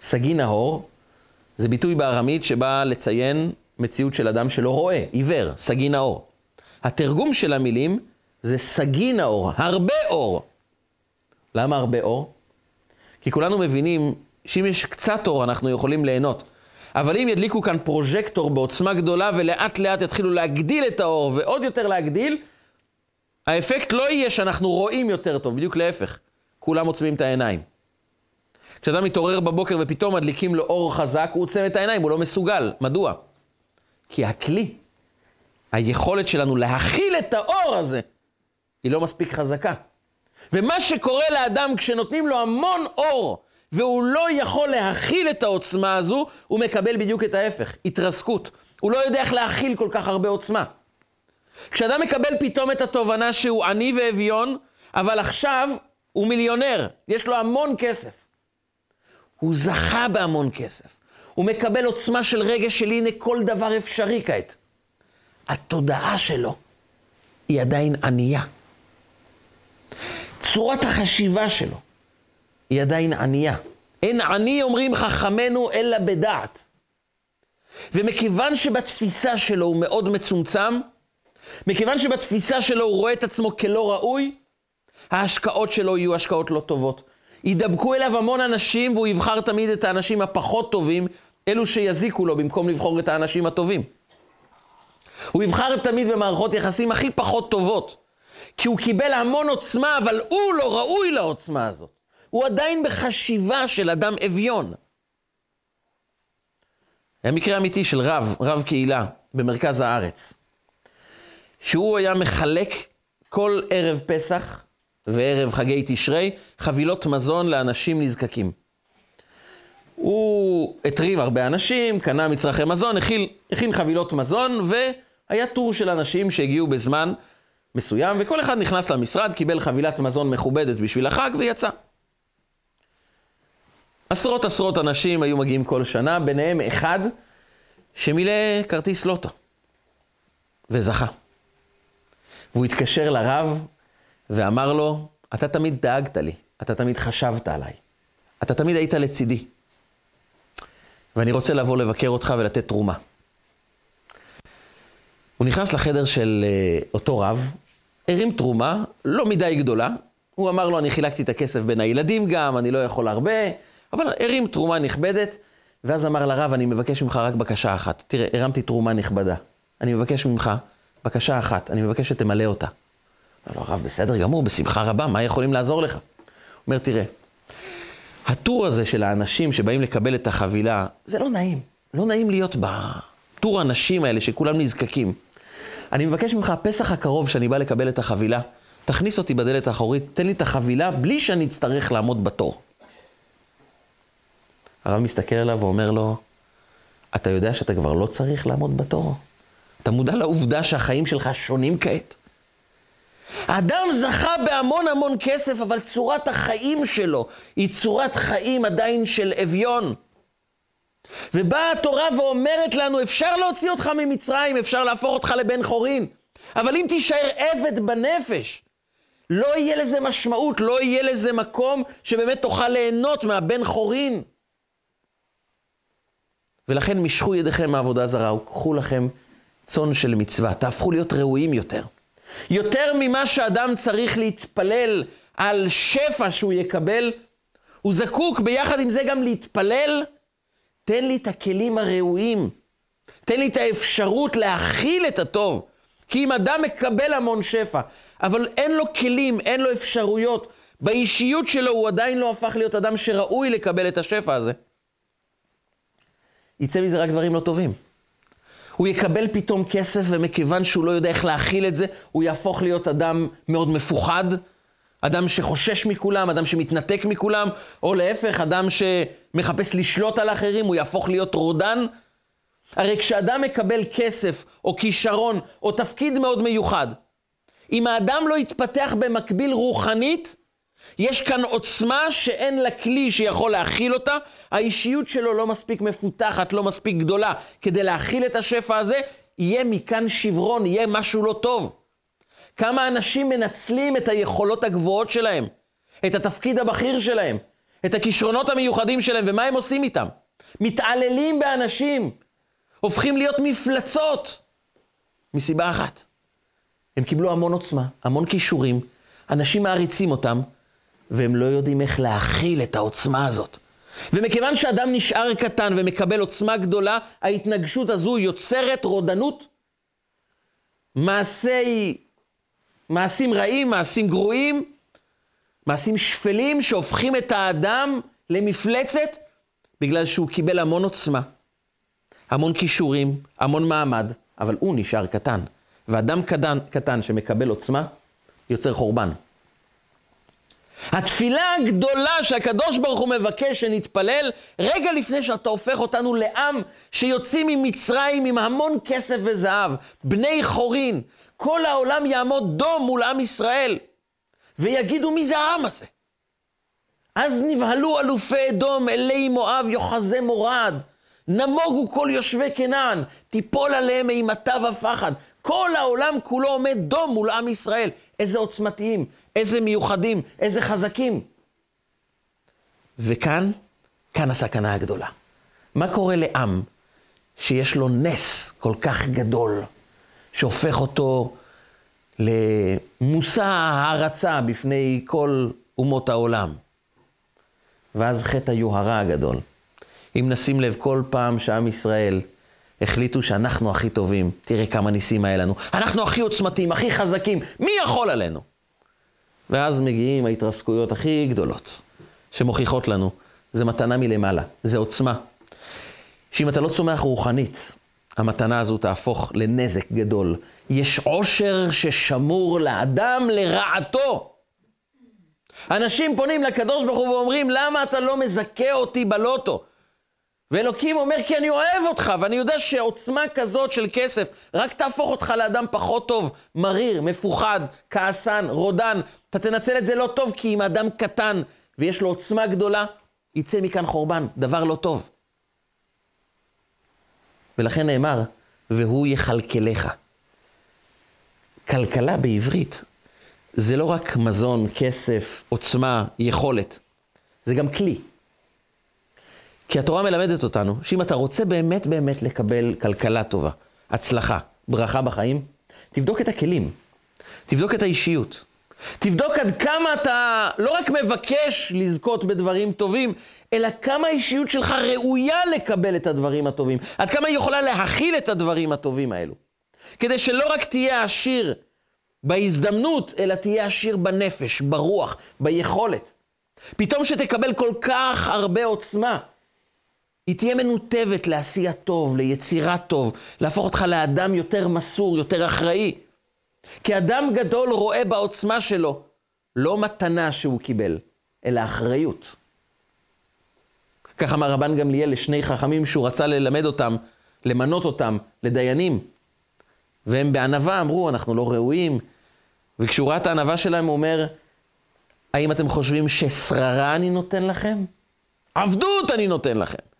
סגי נהור זה ביטוי בארמית שבא לציין מציאות של אדם שלא רואה, עיוור, סגי נאור. התרגום של המילים זה סגי נאור, הרבה אור. למה הרבה אור? כי כולנו מבינים שאם יש קצת אור אנחנו יכולים ליהנות. אבל אם ידליקו כאן פרוז'קטור בעוצמה גדולה ולאט לאט יתחילו להגדיל את האור ועוד יותר להגדיל, האפקט לא יהיה שאנחנו רואים יותר טוב, בדיוק להפך. כולם עוצמים את העיניים. כשאדם מתעורר בבוקר ופתאום מדליקים לו אור חזק, הוא עוצם את העיניים, הוא לא מסוגל. מדוע? כי הכלי, היכולת שלנו להכיל את האור הזה, היא לא מספיק חזקה. ומה שקורה לאדם כשנותנים לו המון אור, והוא לא יכול להכיל את העוצמה הזו, הוא מקבל בדיוק את ההפך, התרסקות. הוא לא יודע איך להכיל כל כך הרבה עוצמה. כשאדם מקבל פתאום את התובנה שהוא עני ואביון, אבל עכשיו הוא מיליונר, יש לו המון כסף. הוא זכה בהמון כסף. הוא מקבל עוצמה של רגש של הנה כל דבר אפשרי כעת. התודעה שלו היא עדיין ענייה. צורת החשיבה שלו היא עדיין ענייה. אין עני, אומרים חכמינו, אלא בדעת. ומכיוון שבתפיסה שלו הוא מאוד מצומצם, מכיוון שבתפיסה שלו הוא רואה את עצמו כלא ראוי, ההשקעות שלו יהיו השקעות לא טובות. ידבקו אליו המון אנשים והוא יבחר תמיד את האנשים הפחות טובים, אלו שיזיקו לו במקום לבחור את האנשים הטובים. הוא יבחר תמיד במערכות יחסים הכי פחות טובות, כי הוא קיבל המון עוצמה, אבל הוא לא ראוי לעוצמה הזאת. הוא עדיין בחשיבה של אדם אביון. היה מקרה אמיתי של רב, רב קהילה, במרכז הארץ, שהוא היה מחלק כל ערב פסח וערב חגי תשרי חבילות מזון לאנשים נזקקים. הוא הטריב הרבה אנשים, קנה מצרכי מזון, הכין, הכין חבילות מזון, והיה טור של אנשים שהגיעו בזמן מסוים, וכל אחד נכנס למשרד, קיבל חבילת מזון מכובדת בשביל החג ויצא. עשרות עשרות אנשים היו מגיעים כל שנה, ביניהם אחד שמילא כרטיס לוטו, וזכה. והוא התקשר לרב ואמר לו, אתה תמיד דאגת לי, אתה תמיד חשבת עליי, אתה תמיד היית לצידי, ואני רוצה לבוא לבקר אותך ולתת תרומה. הוא נכנס לחדר של uh, אותו רב, הרים תרומה, לא מדי גדולה, הוא אמר לו, אני חילקתי את הכסף בין הילדים גם, אני לא יכול הרבה, אבל הרים תרומה נכבדת, ואז אמר לרב, אני מבקש ממך רק בקשה אחת. תראה, הרמתי תרומה נכבדה. אני מבקש ממך בקשה אחת, אני מבקש שתמלא אותה. אמר לו, הרב, בסדר גמור, בשמחה רבה, מה יכולים לעזור לך? הוא אומר, תראה, הטור הזה של האנשים שבאים לקבל את החבילה, זה לא נעים. לא נעים להיות בטור האנשים האלה שכולם נזקקים. אני מבקש ממך, הפסח הקרוב שאני בא לקבל את החבילה, תכניס אותי בדלת האחורית, תן לי את החבילה בלי שאני אצטרך לעמוד בתור. הרב מסתכל עליו ואומר לו, אתה יודע שאתה כבר לא צריך לעמוד בתור? אתה מודע לעובדה שהחיים שלך שונים כעת? האדם זכה בהמון המון כסף, אבל צורת החיים שלו היא צורת חיים עדיין של אביון. ובאה התורה ואומרת לנו, אפשר להוציא אותך ממצרים, אפשר להפוך אותך לבן חורין, אבל אם תישאר עבד בנפש, לא יהיה לזה משמעות, לא יהיה לזה מקום שבאמת תוכל ליהנות מהבן חורין. ולכן משכו ידיכם מעבודה זרה וקחו לכם צאן של מצווה, תהפכו להיות ראויים יותר. יותר ממה שאדם צריך להתפלל על שפע שהוא יקבל, הוא זקוק ביחד עם זה גם להתפלל, תן לי את הכלים הראויים, תן לי את האפשרות להכיל את הטוב. כי אם אדם מקבל המון שפע, אבל אין לו כלים, אין לו אפשרויות, באישיות שלו הוא עדיין לא הפך להיות אדם שראוי לקבל את השפע הזה. יצא מזה רק דברים לא טובים. הוא יקבל פתאום כסף, ומכיוון שהוא לא יודע איך להכיל את זה, הוא יהפוך להיות אדם מאוד מפוחד, אדם שחושש מכולם, אדם שמתנתק מכולם, או להפך, אדם שמחפש לשלוט על אחרים, הוא יהפוך להיות רודן. הרי כשאדם מקבל כסף, או כישרון, או תפקיד מאוד מיוחד, אם האדם לא יתפתח במקביל רוחנית, יש כאן עוצמה שאין לה כלי שיכול להכיל אותה, האישיות שלו לא מספיק מפותחת, לא מספיק גדולה כדי להכיל את השפע הזה, יהיה מכאן שברון, יהיה משהו לא טוב. כמה אנשים מנצלים את היכולות הגבוהות שלהם, את התפקיד הבכיר שלהם, את הכישרונות המיוחדים שלהם, ומה הם עושים איתם? מתעללים באנשים, הופכים להיות מפלצות, מסיבה אחת. הם קיבלו המון עוצמה, המון כישורים, אנשים מעריצים אותם, והם לא יודעים איך להכיל את העוצמה הזאת. ומכיוון שאדם נשאר קטן ומקבל עוצמה גדולה, ההתנגשות הזו יוצרת רודנות. מעשי, מעשים רעים, מעשים גרועים, מעשים שפלים שהופכים את האדם למפלצת בגלל שהוא קיבל המון עוצמה, המון כישורים, המון מעמד, אבל הוא נשאר קטן. ואדם קטן, קטן שמקבל עוצמה, יוצר חורבן. התפילה הגדולה שהקדוש ברוך הוא מבקש שנתפלל, רגע לפני שאתה הופך אותנו לעם שיוצאים ממצרים עם המון כסף וזהב, בני חורין, כל העולם יעמוד דום מול עם ישראל, ויגידו מי זה העם הזה. אז נבהלו אלופי אדום, אלי מואב, יוחזי מורד. נמוגו כל יושבי כנען, תיפול עליהם אימתה ופחד. כל העולם כולו עומד דום מול עם ישראל. איזה עוצמתיים, איזה מיוחדים, איזה חזקים. וכאן, כאן הסכנה הגדולה. מה קורה לעם שיש לו נס כל כך גדול, שהופך אותו למושא הערצה בפני כל אומות העולם. ואז חטא היוהרה הגדול. אם נשים לב כל פעם שעם ישראל החליטו שאנחנו הכי טובים, תראה כמה ניסים היה לנו. אנחנו הכי עוצמתיים, הכי חזקים, מי יכול עלינו? ואז מגיעים ההתרסקויות הכי גדולות, שמוכיחות לנו, זה מתנה מלמעלה, זה עוצמה. שאם אתה לא צומח רוחנית, המתנה הזו תהפוך לנזק גדול. יש עושר ששמור לאדם לרעתו. אנשים פונים לקדוש ברוך הוא ואומרים, למה אתה לא מזכה אותי בלוטו? ואלוקים אומר, כי אני אוהב אותך, ואני יודע שעוצמה כזאת של כסף רק תהפוך אותך לאדם פחות טוב, מריר, מפוחד, כעסן, רודן. אתה תנצל את זה לא טוב, כי אם אדם קטן ויש לו עוצמה גדולה, יצא מכאן חורבן, דבר לא טוב. ולכן נאמר, והוא יכלכלך. כלכלה בעברית זה לא רק מזון, כסף, עוצמה, יכולת, זה גם כלי. כי התורה מלמדת אותנו שאם אתה רוצה באמת באמת לקבל כלכלה טובה, הצלחה, ברכה בחיים, תבדוק את הכלים, תבדוק את האישיות. תבדוק עד כמה אתה לא רק מבקש לזכות בדברים טובים, אלא כמה האישיות שלך ראויה לקבל את הדברים הטובים. עד כמה היא יכולה להכיל את הדברים הטובים האלו. כדי שלא רק תהיה עשיר בהזדמנות, אלא תהיה עשיר בנפש, ברוח, ביכולת. פתאום שתקבל כל כך הרבה עוצמה, היא תהיה מנותבת לעשייה טוב, ליצירה טוב, להפוך אותך לאדם יותר מסור, יותר אחראי. כי אדם גדול רואה בעוצמה שלו לא מתנה שהוא קיבל, אלא אחריות. כך אמר רבן גמליאל לשני חכמים שהוא רצה ללמד אותם, למנות אותם לדיינים. והם בענווה אמרו, אנחנו לא ראויים. וכשהוא ראה את הענווה שלהם, הוא אומר, האם אתם חושבים ששררה אני נותן לכם? עבדות אני נותן לכם.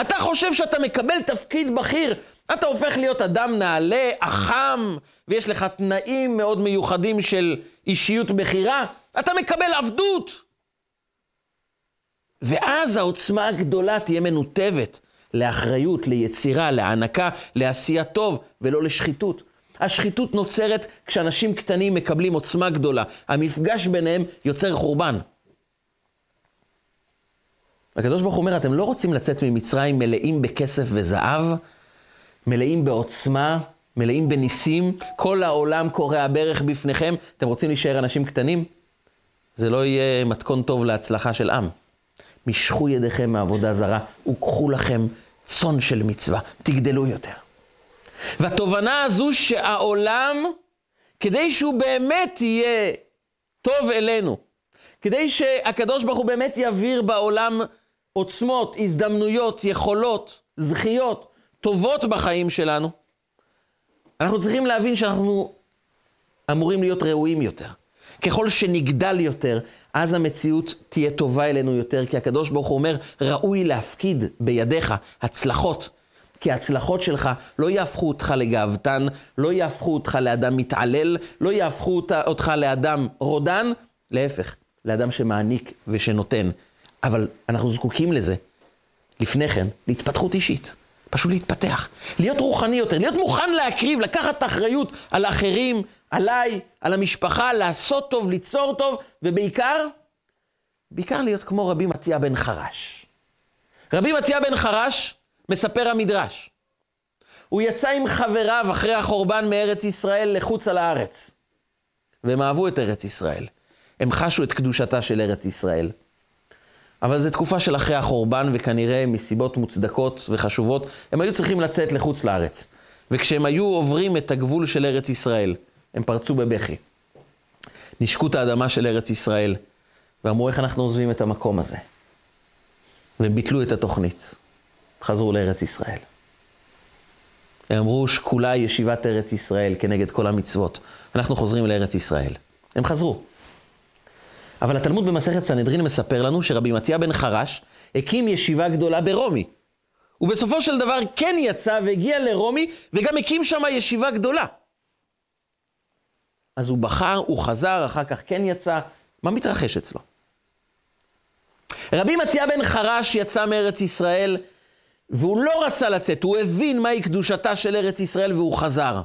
אתה חושב שאתה מקבל תפקיד בכיר, אתה הופך להיות אדם נעלה, אחם, ויש לך תנאים מאוד מיוחדים של אישיות בכירה, אתה מקבל עבדות. ואז העוצמה הגדולה תהיה מנותבת לאחריות, ליצירה, להענקה, לעשייה טוב, ולא לשחיתות. השחיתות נוצרת כשאנשים קטנים מקבלים עוצמה גדולה. המפגש ביניהם יוצר חורבן. הקדוש ברוך הוא אומר, אתם לא רוצים לצאת ממצרים מלאים בכסף וזהב, מלאים בעוצמה, מלאים בניסים, כל העולם קורע ברך בפניכם, אתם רוצים להישאר אנשים קטנים? זה לא יהיה מתכון טוב להצלחה של עם. משכו ידיכם מעבודה זרה וקחו לכם צאן של מצווה, תגדלו יותר. והתובנה הזו שהעולם, כדי שהוא באמת יהיה טוב אלינו, כדי שהקדוש ברוך הוא באמת יעביר בעולם עוצמות, הזדמנויות, יכולות, זכיות, טובות בחיים שלנו, אנחנו צריכים להבין שאנחנו אמורים להיות ראויים יותר. ככל שנגדל יותר, אז המציאות תהיה טובה אלינו יותר, כי הקדוש ברוך הוא אומר, ראוי להפקיד בידיך הצלחות. כי ההצלחות שלך לא יהפכו אותך לגאוותן, לא יהפכו אותך לאדם מתעלל, לא יהפכו אותך לאדם רודן, להפך, לאדם שמעניק ושנותן. אבל אנחנו זקוקים לזה, לפני כן, להתפתחות אישית. פשוט להתפתח, להיות רוחני יותר, להיות מוכן להקריב, לקחת את האחריות על האחרים, עליי, על המשפחה, לעשות טוב, ליצור טוב, ובעיקר, בעיקר להיות כמו רבי מתיה בן חרש. רבי מתיה בן חרש, מספר המדרש, הוא יצא עם חבריו אחרי החורבן מארץ ישראל לחוץ על הארץ. והם אהבו את ארץ ישראל. הם חשו את קדושתה של ארץ ישראל. אבל זו תקופה של אחרי החורבן, וכנראה מסיבות מוצדקות וחשובות, הם היו צריכים לצאת לחוץ לארץ. וכשהם היו עוברים את הגבול של ארץ ישראל, הם פרצו בבכי. נשקו את האדמה של ארץ ישראל, ואמרו איך אנחנו עוזבים את המקום הזה. והם ביטלו את התוכנית, חזרו לארץ ישראל. הם אמרו, שקולה ישיבת ארץ ישראל כנגד כל המצוות. אנחנו חוזרים לארץ ישראל. הם חזרו. אבל התלמוד במסכת סנהדרין מספר לנו שרבי מתיה בן חרש הקים ישיבה גדולה ברומי. ובסופו של דבר כן יצא והגיע לרומי וגם הקים שם ישיבה גדולה. אז הוא בחר, הוא חזר, אחר כך כן יצא. מה מתרחש אצלו? רבי מתיה בן חרש יצא מארץ ישראל, והוא לא רצה לצאת, הוא הבין מהי קדושתה של ארץ ישראל והוא חזר.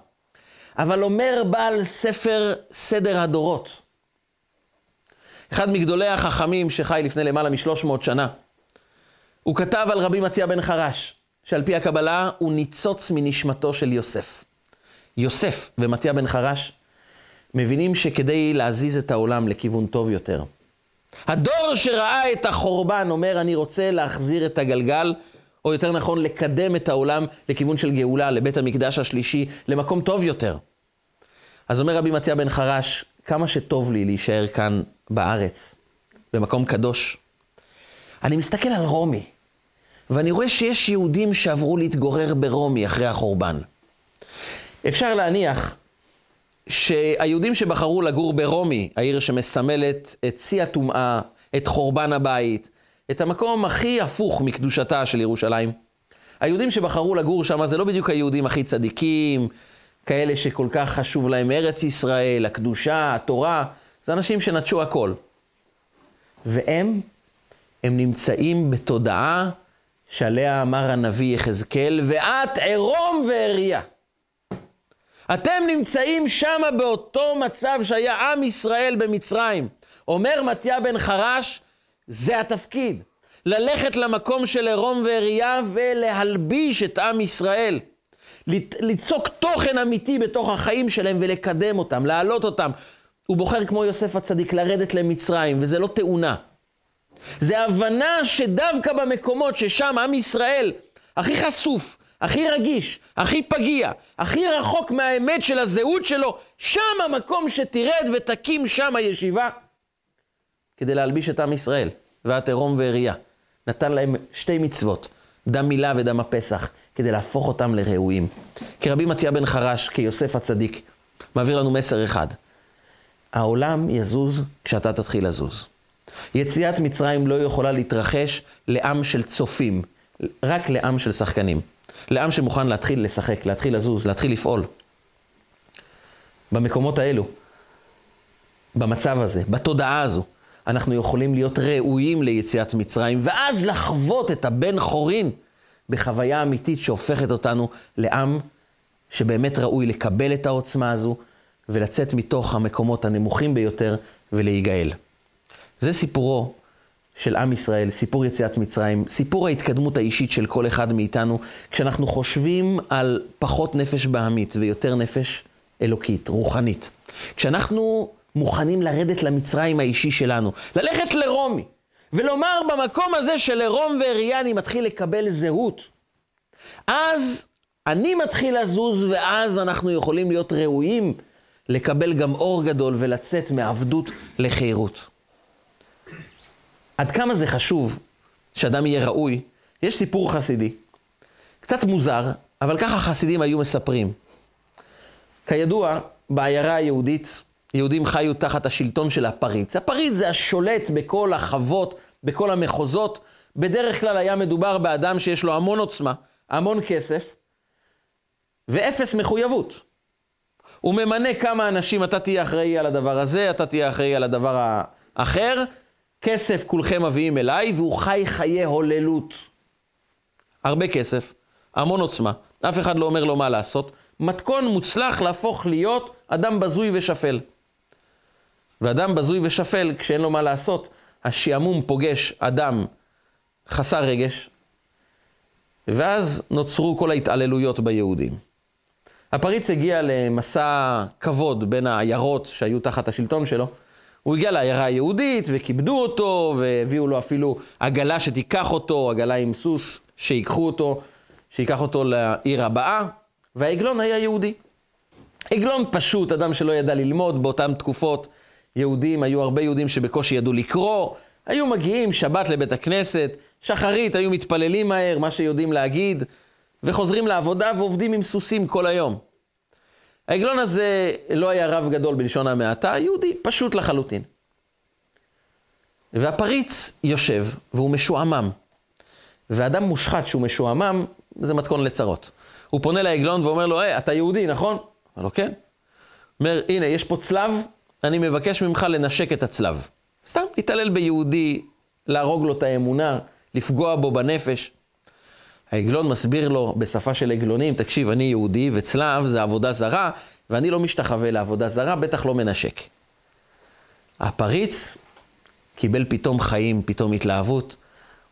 אבל אומר בעל ספר סדר הדורות. אחד מגדולי החכמים שחי לפני למעלה משלוש מאות שנה, הוא כתב על רבי מתיה בן חרש, שעל פי הקבלה הוא ניצוץ מנשמתו של יוסף. יוסף ומתיה בן חרש מבינים שכדי להזיז את העולם לכיוון טוב יותר, הדור שראה את החורבן אומר, אני רוצה להחזיר את הגלגל, או יותר נכון, לקדם את העולם לכיוון של גאולה, לבית המקדש השלישי, למקום טוב יותר. אז אומר רבי מתיה בן חרש, כמה שטוב לי להישאר כאן בארץ, במקום קדוש. אני מסתכל על רומי, ואני רואה שיש יהודים שעברו להתגורר ברומי אחרי החורבן. אפשר להניח שהיהודים שבחרו לגור ברומי, העיר שמסמלת את שיא הטומאה, את חורבן הבית, את המקום הכי הפוך מקדושתה של ירושלים, היהודים שבחרו לגור שם זה לא בדיוק היהודים הכי צדיקים, כאלה שכל כך חשוב להם ארץ ישראל, הקדושה, התורה, זה אנשים שנטשו הכל. והם, הם נמצאים בתודעה שעליה אמר הנביא יחזקאל, ואת עירום ועריה. אתם נמצאים שם באותו מצב שהיה עם ישראל במצרים. אומר מתיה בן חרש, זה התפקיד. ללכת למקום של עירום ועריה ולהלביש את עם ישראל. ליצוק תוכן אמיתי בתוך החיים שלהם ולקדם אותם, להעלות אותם. הוא בוחר כמו יוסף הצדיק לרדת למצרים, וזה לא תאונה. זה הבנה שדווקא במקומות ששם עם ישראל הכי חשוף, הכי רגיש, הכי פגיע, הכי רחוק מהאמת של הזהות שלו, שם המקום שתרד ותקים שם הישיבה, כדי להלביש את עם ישראל, ואת עירום ועריה. נתן להם שתי מצוות, דם מילה ודם הפסח, כדי להפוך אותם לראויים. כרבי מתיה בן חרש, כיוסף הצדיק, מעביר לנו מסר אחד. העולם יזוז כשאתה תתחיל לזוז. יציאת מצרים לא יכולה להתרחש לעם של צופים, רק לעם של שחקנים. לעם שמוכן להתחיל לשחק, להתחיל לזוז, להתחיל לפעול. במקומות האלו, במצב הזה, בתודעה הזו, אנחנו יכולים להיות ראויים ליציאת מצרים, ואז לחוות את הבן חורין בחוויה אמיתית שהופכת אותנו לעם שבאמת ראוי לקבל את העוצמה הזו ולצאת מתוך המקומות הנמוכים ביותר ולהיגאל. זה סיפורו של עם ישראל, סיפור יציאת מצרים, סיפור ההתקדמות האישית של כל אחד מאיתנו, כשאנחנו חושבים על פחות נפש בהמית ויותר נפש אלוקית, רוחנית. כשאנחנו מוכנים לרדת למצרים האישי שלנו, ללכת לרומי, ולומר במקום הזה של עירום ועריה אני מתחיל לקבל זהות, אז אני מתחיל לזוז, ואז אנחנו יכולים להיות ראויים לקבל גם אור גדול ולצאת מעבדות לחירות. עד כמה זה חשוב שאדם יהיה ראוי, יש סיפור חסידי, קצת מוזר, אבל ככה חסידים היו מספרים. כידוע, בעיירה היהודית, יהודים חיו תחת השלטון של הפריץ. הפריץ זה השולט בכל החוות, בכל המחוזות. בדרך כלל היה מדובר באדם שיש לו המון עוצמה, המון כסף, ואפס מחויבות. הוא ממנה כמה אנשים, אתה תהיה אחראי על הדבר הזה, אתה תהיה אחראי על הדבר האחר, כסף כולכם מביאים אליי, והוא חי חיי הוללות. הרבה כסף, המון עוצמה, אף אחד לא אומר לו מה לעשות. מתכון מוצלח להפוך להיות אדם בזוי ושפל. ואדם בזוי ושפל, כשאין לו מה לעשות, השעמום פוגש אדם חסר רגש, ואז נוצרו כל ההתעללויות ביהודים. הפריץ הגיע למסע כבוד בין העיירות שהיו תחת השלטון שלו, הוא הגיע לעיירה היהודית, וכיבדו אותו, והביאו לו אפילו עגלה שתיקח אותו, עגלה עם סוס, שיקחו אותו, שיקח אותו לעיר הבאה, והעגלון היה יהודי. עגלון פשוט, אדם שלא ידע ללמוד באותן תקופות. יהודים, היו הרבה יהודים שבקושי ידעו לקרוא, היו מגיעים שבת לבית הכנסת, שחרית, היו מתפללים מהר, מה שיודעים להגיד, וחוזרים לעבודה ועובדים עם סוסים כל היום. העגלון הזה לא היה רב גדול בלשון המעטה, יהודי פשוט לחלוטין. והפריץ יושב והוא משועמם. ואדם מושחת שהוא משועמם, זה מתכון לצרות. הוא פונה לעגלון ואומר לו, היי, אתה יהודי, נכון? אמר לו, כן. אומר, הנה, יש פה צלב, אני מבקש ממך לנשק את הצלב. סתם, להתעלל ביהודי, להרוג לו את האמונה, לפגוע בו בנפש. העגלון מסביר לו בשפה של עגלונים, תקשיב, אני יהודי וצלב זה עבודה זרה, ואני לא משתחווה לעבודה זרה, בטח לא מנשק. הפריץ קיבל פתאום חיים, פתאום התלהבות.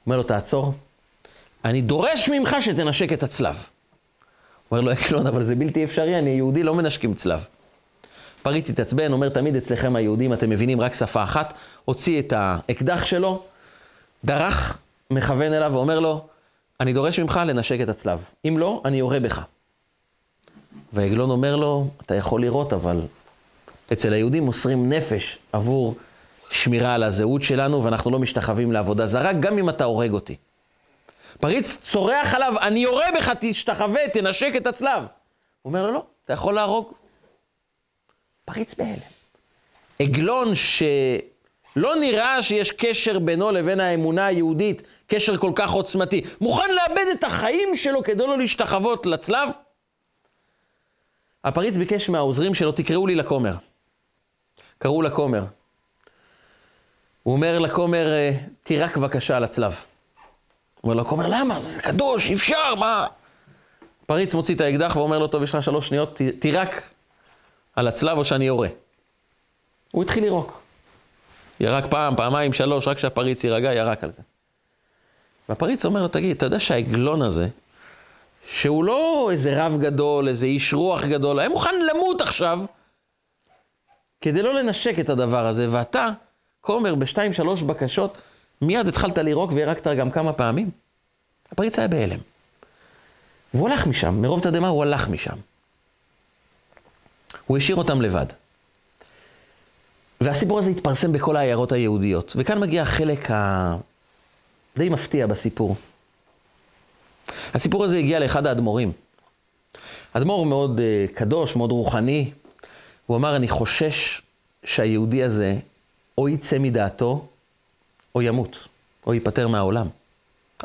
אומר לו, תעצור, אני דורש ממך שתנשק את הצלב. אומר לו, עקלון, אבל זה בלתי אפשרי, אני יהודי, לא מנשקים צלב. פריץ התעצבן, אומר תמיד אצלכם היהודים, אתם מבינים רק שפה אחת, הוציא את האקדח שלו, דרך, מכוון אליו ואומר לו, אני דורש ממך לנשק את הצלב. אם לא, אני יורה בך. והעגלון אומר לו, אתה יכול לראות, אבל אצל היהודים מוסרים נפש עבור שמירה על הזהות שלנו, ואנחנו לא משתחווים לעבודה זרה, גם אם אתה הורג אותי. פריץ צורח עליו, אני יורה בך, תשתחווה, תנשק את הצלב. הוא אומר לו, לא, אתה יכול להרוג. פריץ בהלם. עגלון שלא נראה שיש קשר בינו לבין האמונה היהודית, קשר כל כך עוצמתי, מוכן לאבד את החיים שלו כדי לא להשתחוות לצלב? הפריץ ביקש מהעוזרים שלו, תקראו לי לכומר. קראו לכומר. הוא אומר לכומר, אה, תירק בבקשה על הצלב. אומר לכומר, למה? זה קדוש, אי אפשר, מה? פריץ מוציא את האקדח ואומר לו, טוב, יש לך שלוש שניות, תירק על הצלב או שאני יורה. הוא התחיל לירוק. ירק פעם, פעמיים, שלוש, רק כשהפריץ יירגע, ירק על זה. והפריץ אומר לו, תגיד, אתה יודע שהעגלון הזה, שהוא לא איזה רב גדול, איזה איש רוח גדול, היה מוכן למות עכשיו, כדי לא לנשק את הדבר הזה, ואתה, כומר, בשתיים, שלוש בקשות, מיד התחלת לירוק וירקת גם כמה פעמים? הפריץ היה בהלם. והוא הלך משם, מרוב תדהמה הוא הלך משם. הוא השאיר אותם לבד. והסיפור הזה התפרסם בכל העיירות היהודיות. וכאן מגיע החלק הדי מפתיע בסיפור. הסיפור הזה הגיע לאחד האדמו"רים. אדמו"ר מאוד uh, קדוש, מאוד רוחני. הוא אמר, אני חושש שהיהודי הזה או יצא מדעתו, או ימות, או ייפטר מהעולם.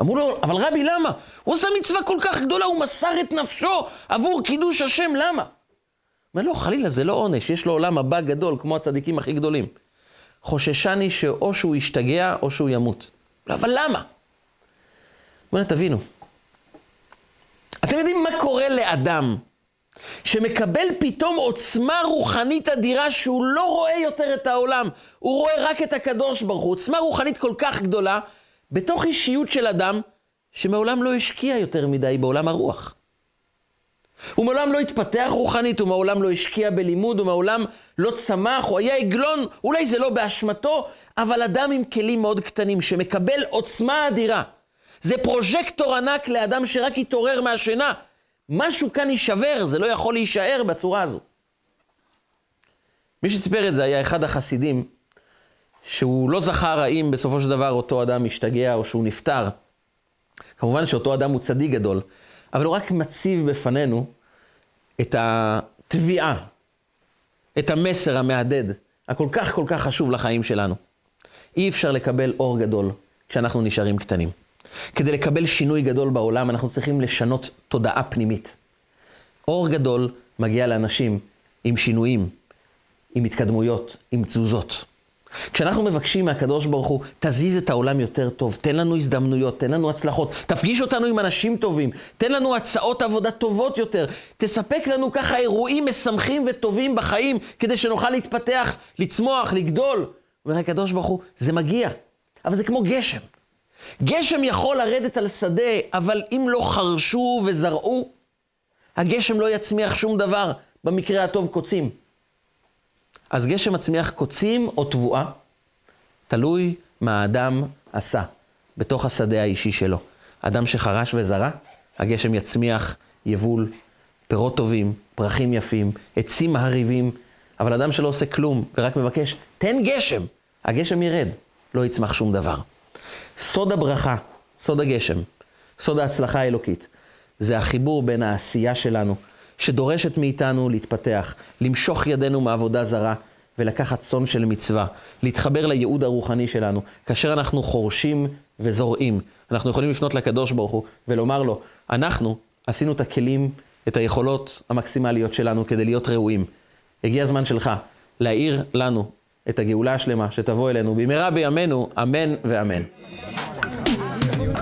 אמרו לו, אבל רבי, למה? הוא עושה מצווה כל כך גדולה, הוא מסר את נפשו עבור קידוש השם, למה? אומר, לא, חלילה, זה לא עונש, יש לו עולם הבא גדול, כמו הצדיקים הכי גדולים. חוששני שאו שהוא ישתגע, או שהוא ימות. אבל למה? בואו תבינו. אתם יודעים מה קורה לאדם שמקבל פתאום עוצמה רוחנית אדירה שהוא לא רואה יותר את העולם, הוא רואה רק את הקדוש ברוך הוא, עוצמה רוחנית כל כך גדולה, בתוך אישיות של אדם שמעולם לא השקיע יותר מדי בעולם הרוח. הוא מעולם לא התפתח רוחנית, הוא מעולם לא השקיע בלימוד, הוא מעולם לא צמח, הוא היה עגלון, אולי זה לא באשמתו, אבל אדם עם כלים מאוד קטנים שמקבל עוצמה אדירה. זה פרוז'קטור ענק לאדם שרק התעורר מהשינה. משהו כאן יישבר, זה לא יכול להישאר בצורה הזו. מי שסיפר את זה היה אחד החסידים, שהוא לא זכר האם בסופו של דבר אותו אדם משתגע או שהוא נפטר. כמובן שאותו אדם הוא צדיק גדול, אבל הוא רק מציב בפנינו את התביעה, את המסר המהדהד, הכל כך כל כך חשוב לחיים שלנו. אי אפשר לקבל אור גדול כשאנחנו נשארים קטנים. כדי לקבל שינוי גדול בעולם, אנחנו צריכים לשנות תודעה פנימית. אור גדול מגיע לאנשים עם שינויים, עם התקדמויות, עם תזוזות. כשאנחנו מבקשים מהקדוש ברוך הוא, תזיז את העולם יותר טוב, תן לנו הזדמנויות, תן לנו הצלחות, תפגיש אותנו עם אנשים טובים, תן לנו הצעות עבודה טובות יותר, תספק לנו ככה אירועים משמחים וטובים בחיים, כדי שנוכל להתפתח, לצמוח, לגדול. אומר הקדוש ברוך הוא, זה מגיע, אבל זה כמו גשם. גשם יכול לרדת על שדה, אבל אם לא חרשו וזרעו, הגשם לא יצמיח שום דבר, במקרה הטוב קוצים. אז גשם מצמיח קוצים או תבואה, תלוי מה האדם עשה בתוך השדה האישי שלו. אדם שחרש וזרע, הגשם יצמיח יבול, פירות טובים, פרחים יפים, עצים מהריבים, אבל אדם שלא עושה כלום ורק מבקש, תן גשם, הגשם ירד, לא יצמח שום דבר. סוד הברכה, סוד הגשם, סוד ההצלחה האלוקית, זה החיבור בין העשייה שלנו, שדורשת מאיתנו להתפתח, למשוך ידינו מעבודה זרה ולקחת צאן של מצווה, להתחבר לייעוד הרוחני שלנו. כאשר אנחנו חורשים וזורעים, אנחנו יכולים לפנות לקדוש ברוך הוא ולומר לו, אנחנו עשינו את הכלים, את היכולות המקסימליות שלנו כדי להיות ראויים. הגיע הזמן שלך להאיר לנו את הגאולה השלמה שתבוא אלינו במהרה בימינו, אמן ואמן.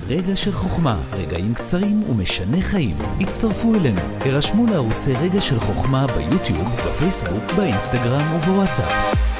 רגע של חוכמה, רגעים קצרים ומשנה חיים. הצטרפו אלינו, הרשמו לערוצי רגע של חוכמה ביוטיוב, בפייסבוק, באינסטגרם ובוואטסאפ.